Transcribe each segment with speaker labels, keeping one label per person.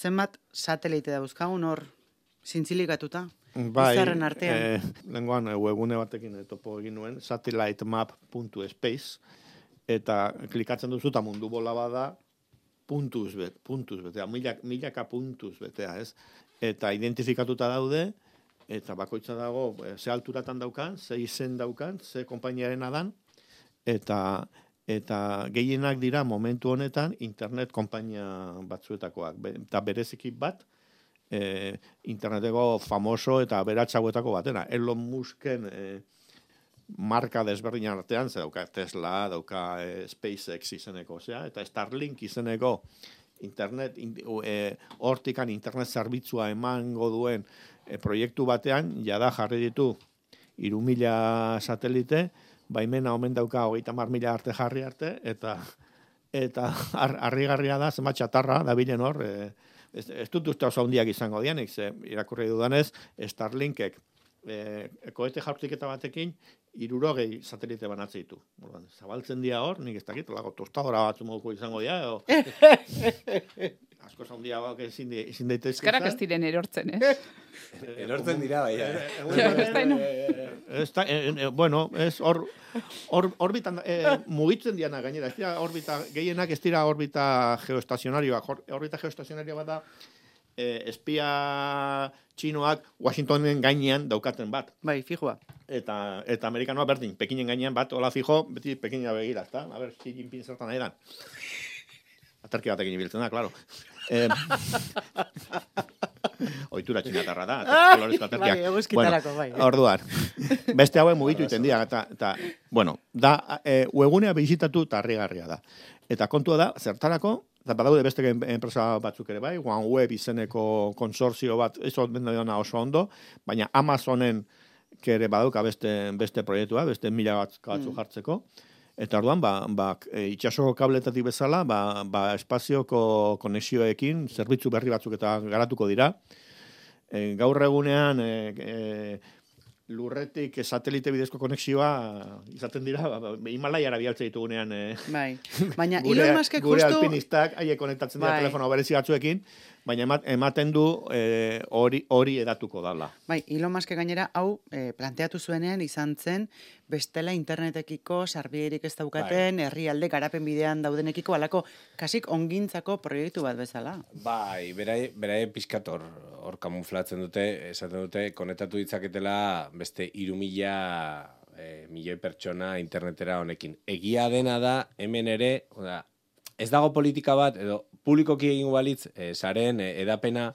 Speaker 1: zenbat satelite dauzkagun hor zintzilikatuta.
Speaker 2: Bai,
Speaker 1: Izarren artean.
Speaker 2: eh, lenguan eh, webgune batekin eh, topo egin nuen, satellite.map.space, eta klikatzen duzu eta mundu bola bada, puntuz bet, puntuz betea, milak, milaka puntuz betea, ez? Eta identifikatuta daude, eta bakoitza dago, ze alturatan daukan, ze izen daukan, ze konpainiaren adan, eta eta gehienak dira momentu honetan internet konpainia batzuetakoak. Eta bereziki bat, eh, interneteko famoso eta beratzauetako batena. Elon Musken eh, marka desberdinan artean, ze dauka Tesla, dauka eh, SpaceX izeneko, osea, eta Starlink izeneko internet, in, eh, hortikan internet zerbitzua emango duen eh, proiektu batean, jada jarri ditu iru mila satelite, baimena omen dauka hogeita mar mila arte jarri arte, eta eta har- harrigarria da, zenbat txatarra, da bilen hor, eh, ez, ez dut uste oso handiak izango dianik, ze irakurri dudanez, Starlinkek eh, koete jaurtiketa batekin, irurogei satelite banatze ditu. Zabaltzen dira hor, nik ez dakit, lago tostadora batzu moduko izango dira. asko handiagoak ezin, di- ezin daitezke.
Speaker 3: Euskarak ez
Speaker 2: izan.
Speaker 3: diren erortzen, eh?
Speaker 4: Erortzen dira, bai.
Speaker 3: Ez
Speaker 2: ez bueno, ez hor, hor, orbitan, eh, mugitzen diana gainera, ez dira orbita, gehienak ez dira orbita geoestazionarioak, Hor- orbita geoestazionarioa bat da, eh, espia txinoak Washingtonen gainean daukaten bat.
Speaker 1: Bai, fijua.
Speaker 2: Eta, eta amerikanoa berdin, Pekinen gainean bat, hola fijo, beti Pekina begira, ezta? A ber, Xi Jinping zertan nahi dan. Aterki batekin ibiltzen da, claro. Eh, oitura txinatarra da, kolorezko aterkiak.
Speaker 1: Bai, eguzkitarako, bai.
Speaker 2: Orduan, beste hauen mugitu iten dira, eta, eta, bueno, da, e, webgunea bizitatu eta harrigarria da. Eta kontua da, zertarako, eta badaude beste en- enpresa batzuk ere bai, OneWeb izeneko konsortzio bat, ez dena oso ondo, baina Amazonen kere badauka beste, beste proiektua, beste mila bat batzu jartzeko, Eta orduan, ba, ba, e, itxasoko kabletatik bezala, ba, ba, espazioko konexioekin, zerbitzu berri batzuk eta garatuko dira. E, gaur egunean, e, e, lurretik satelite bidezko konexioa izaten dira, ba, ba, Himalaiara bialtze ditugunean e,
Speaker 1: Bai. Baina
Speaker 2: gure,
Speaker 1: Elon Muskek
Speaker 2: gure
Speaker 1: justu...
Speaker 2: alpinistak, haiek konektatzen dira
Speaker 1: Bai.
Speaker 2: telefono berezi batzuekin, baina emat- ematen du hori hori edatuko dala.
Speaker 1: Bai, Elon Musk gainera hau eh, planteatu zuenean izan zen bestela internetekiko sarbiderik ez daukaten herrialde garapen bidean daudenekiko alako kasik ongintzako proiektu bat bezala.
Speaker 4: Bai, berai, berai pixkat hor, kamuflatzen dute, esaten dute, konektatu ditzaketela beste iru mila e, milioi pertsona internetera honekin. Egia dena da, hemen ere, oda, ez dago politika bat, edo publikoki egingo balitz, e, saren e, edapena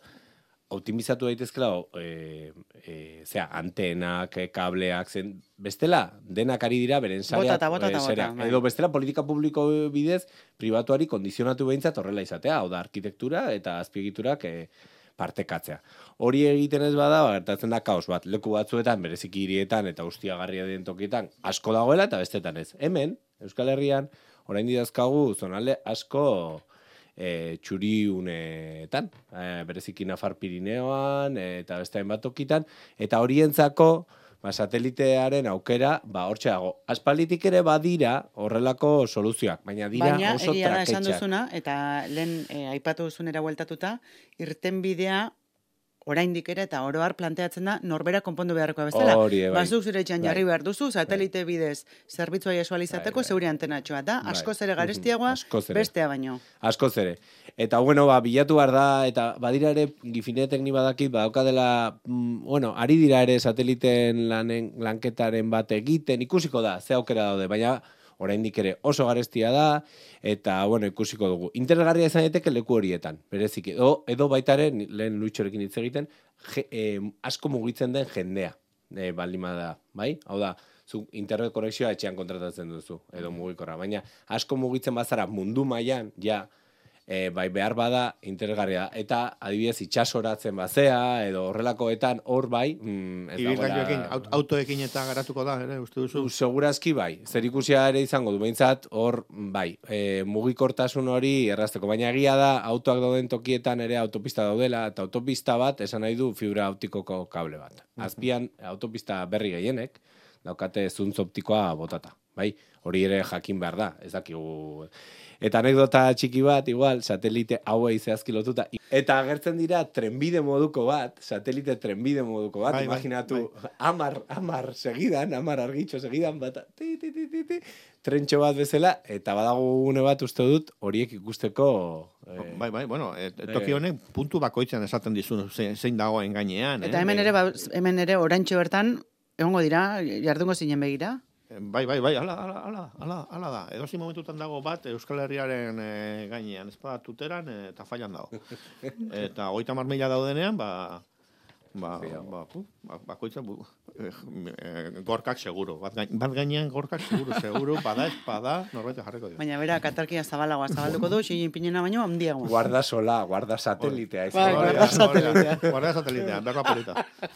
Speaker 4: optimizatu daitezkela, e, e, zera, antenak, e, kableak, zen, bestela, denak ari dira, beren sareak,
Speaker 1: Botata, botata,
Speaker 4: e, zera,
Speaker 1: bota, bai.
Speaker 4: edo bestela politika publiko bidez, pribatuari kondizionatu behintzat horrela izatea, hau da, arkitektura eta azpiegiturak e, partekatzea. Hori egiten ez bada, ba, gertatzen da kaos bat, leku batzuetan, bereziki hirietan eta ustiagarria den tokietan, asko dagoela eta bestetan ez. Hemen, Euskal Herrian, orain didazkagu zonalde asko e, txuriunetan, e, bereziki Nafar Pirineoan e, eta beste hainbat tokitan, eta horientzako ba, satelitearen aukera, ba, hortxe dago. Aspalditik ere badira horrelako soluzioak, baina dira
Speaker 1: Baina
Speaker 4: oso
Speaker 1: egia da esan
Speaker 4: traketxak.
Speaker 1: duzuna, eta lehen eh, aipatu duzunera bueltatuta, irten bidea oraindik ere eta oro har planteatzen da norbera konpondu beharrekoa bezala.
Speaker 4: Hori, bai.
Speaker 1: Bazuk zure etxean
Speaker 4: Bai.
Speaker 1: jarri behar duzu, satelite bidez zerbitzua jasoalizateko
Speaker 4: Bai, bai.
Speaker 1: zeure antenatxoa da,
Speaker 4: Bai.
Speaker 1: askoz ere garestiagoa, bestea baino.
Speaker 4: Askoz ere. Eta, bueno, ba, bilatu behar da, eta badira ere, gifinetek ni badakit, badauka dela, mm, bueno, ari dira ere sateliten lanen, lanketaren bat egiten, ikusiko da, ze aukera daude, baina oraindik ere oso garestia da, eta, bueno, ikusiko dugu. Interesgarria izan daiteke leku horietan, bereziki. Edo, edo baitaren, lehen luitxorekin hitz egiten, je, eh, asko mugitzen den jendea, e, baldin bada, bai? Hau da, zu internet konexioa etxean kontratatzen duzu, edo mugikorra. Baina asko mugitzen bazara mundu mailan ja, e, bai behar bada interesgarria. Eta adibidez itxasoratzen bazea, edo horrelakoetan hor bai, mm, ez
Speaker 2: Ibilgailuekin, aut- autoekin eta garatuko da, ere, uste duzu?
Speaker 4: Zu, segurazki bai, zer ikusia ere izango du, behintzat hor bai, e, mugikortasun hori errazteko, baina egia da autoak dauden tokietan ere autopista daudela, eta autopista bat esan nahi du fibra optikoko kable bat. Azpian autopista berri gehienek, daukate zuntz optikoa botata. Bai, hori ere jakin behar da, ez dakigu. Eta anekdota txiki bat, igual, satelite hauei zehazki lotuta. Eta agertzen dira trenbide moduko bat, satelite trenbide moduko bat,
Speaker 2: Bai, bai,
Speaker 4: imaginatu, amar, amar segidan, amar argitxo segidan, bat, ti, ti, ti, ti, ti, trentxo bat bezala, eta badago une bat uste dut, horiek ikusteko... Eh,
Speaker 2: Bai, bai, bueno, et, toki honek puntu bakoitzan esaten dizun zein, dagoen gainean.
Speaker 1: Eta
Speaker 2: eh?
Speaker 1: hemen ere, ba, hemen ere, oraintxo bertan, egongo dira, jardungo zinen begira.
Speaker 2: Bai, bai, bai, ala, ala, ala, ala, ala da. Edozi momentutan dago bat Euskal Herriaren e, gainean, ez bada tuteran eh, eta fallan dago. eta hogeita mar mila daudenean, ba, ba, ba, pu, ba, bakoitza bu, eh, gorkak seguro. Bat, gain, bat gainean gorkak seguro, seguro, bada ez bada, norbait jarriko dio.
Speaker 1: Baina bera, katarkia zabalagoa zabalduko du, Xi Jinpingena baino, handiago.
Speaker 4: Guarda sola, guarda satelitea. da,
Speaker 1: guarda satelitea.
Speaker 2: Guarda satelitea, berba polita.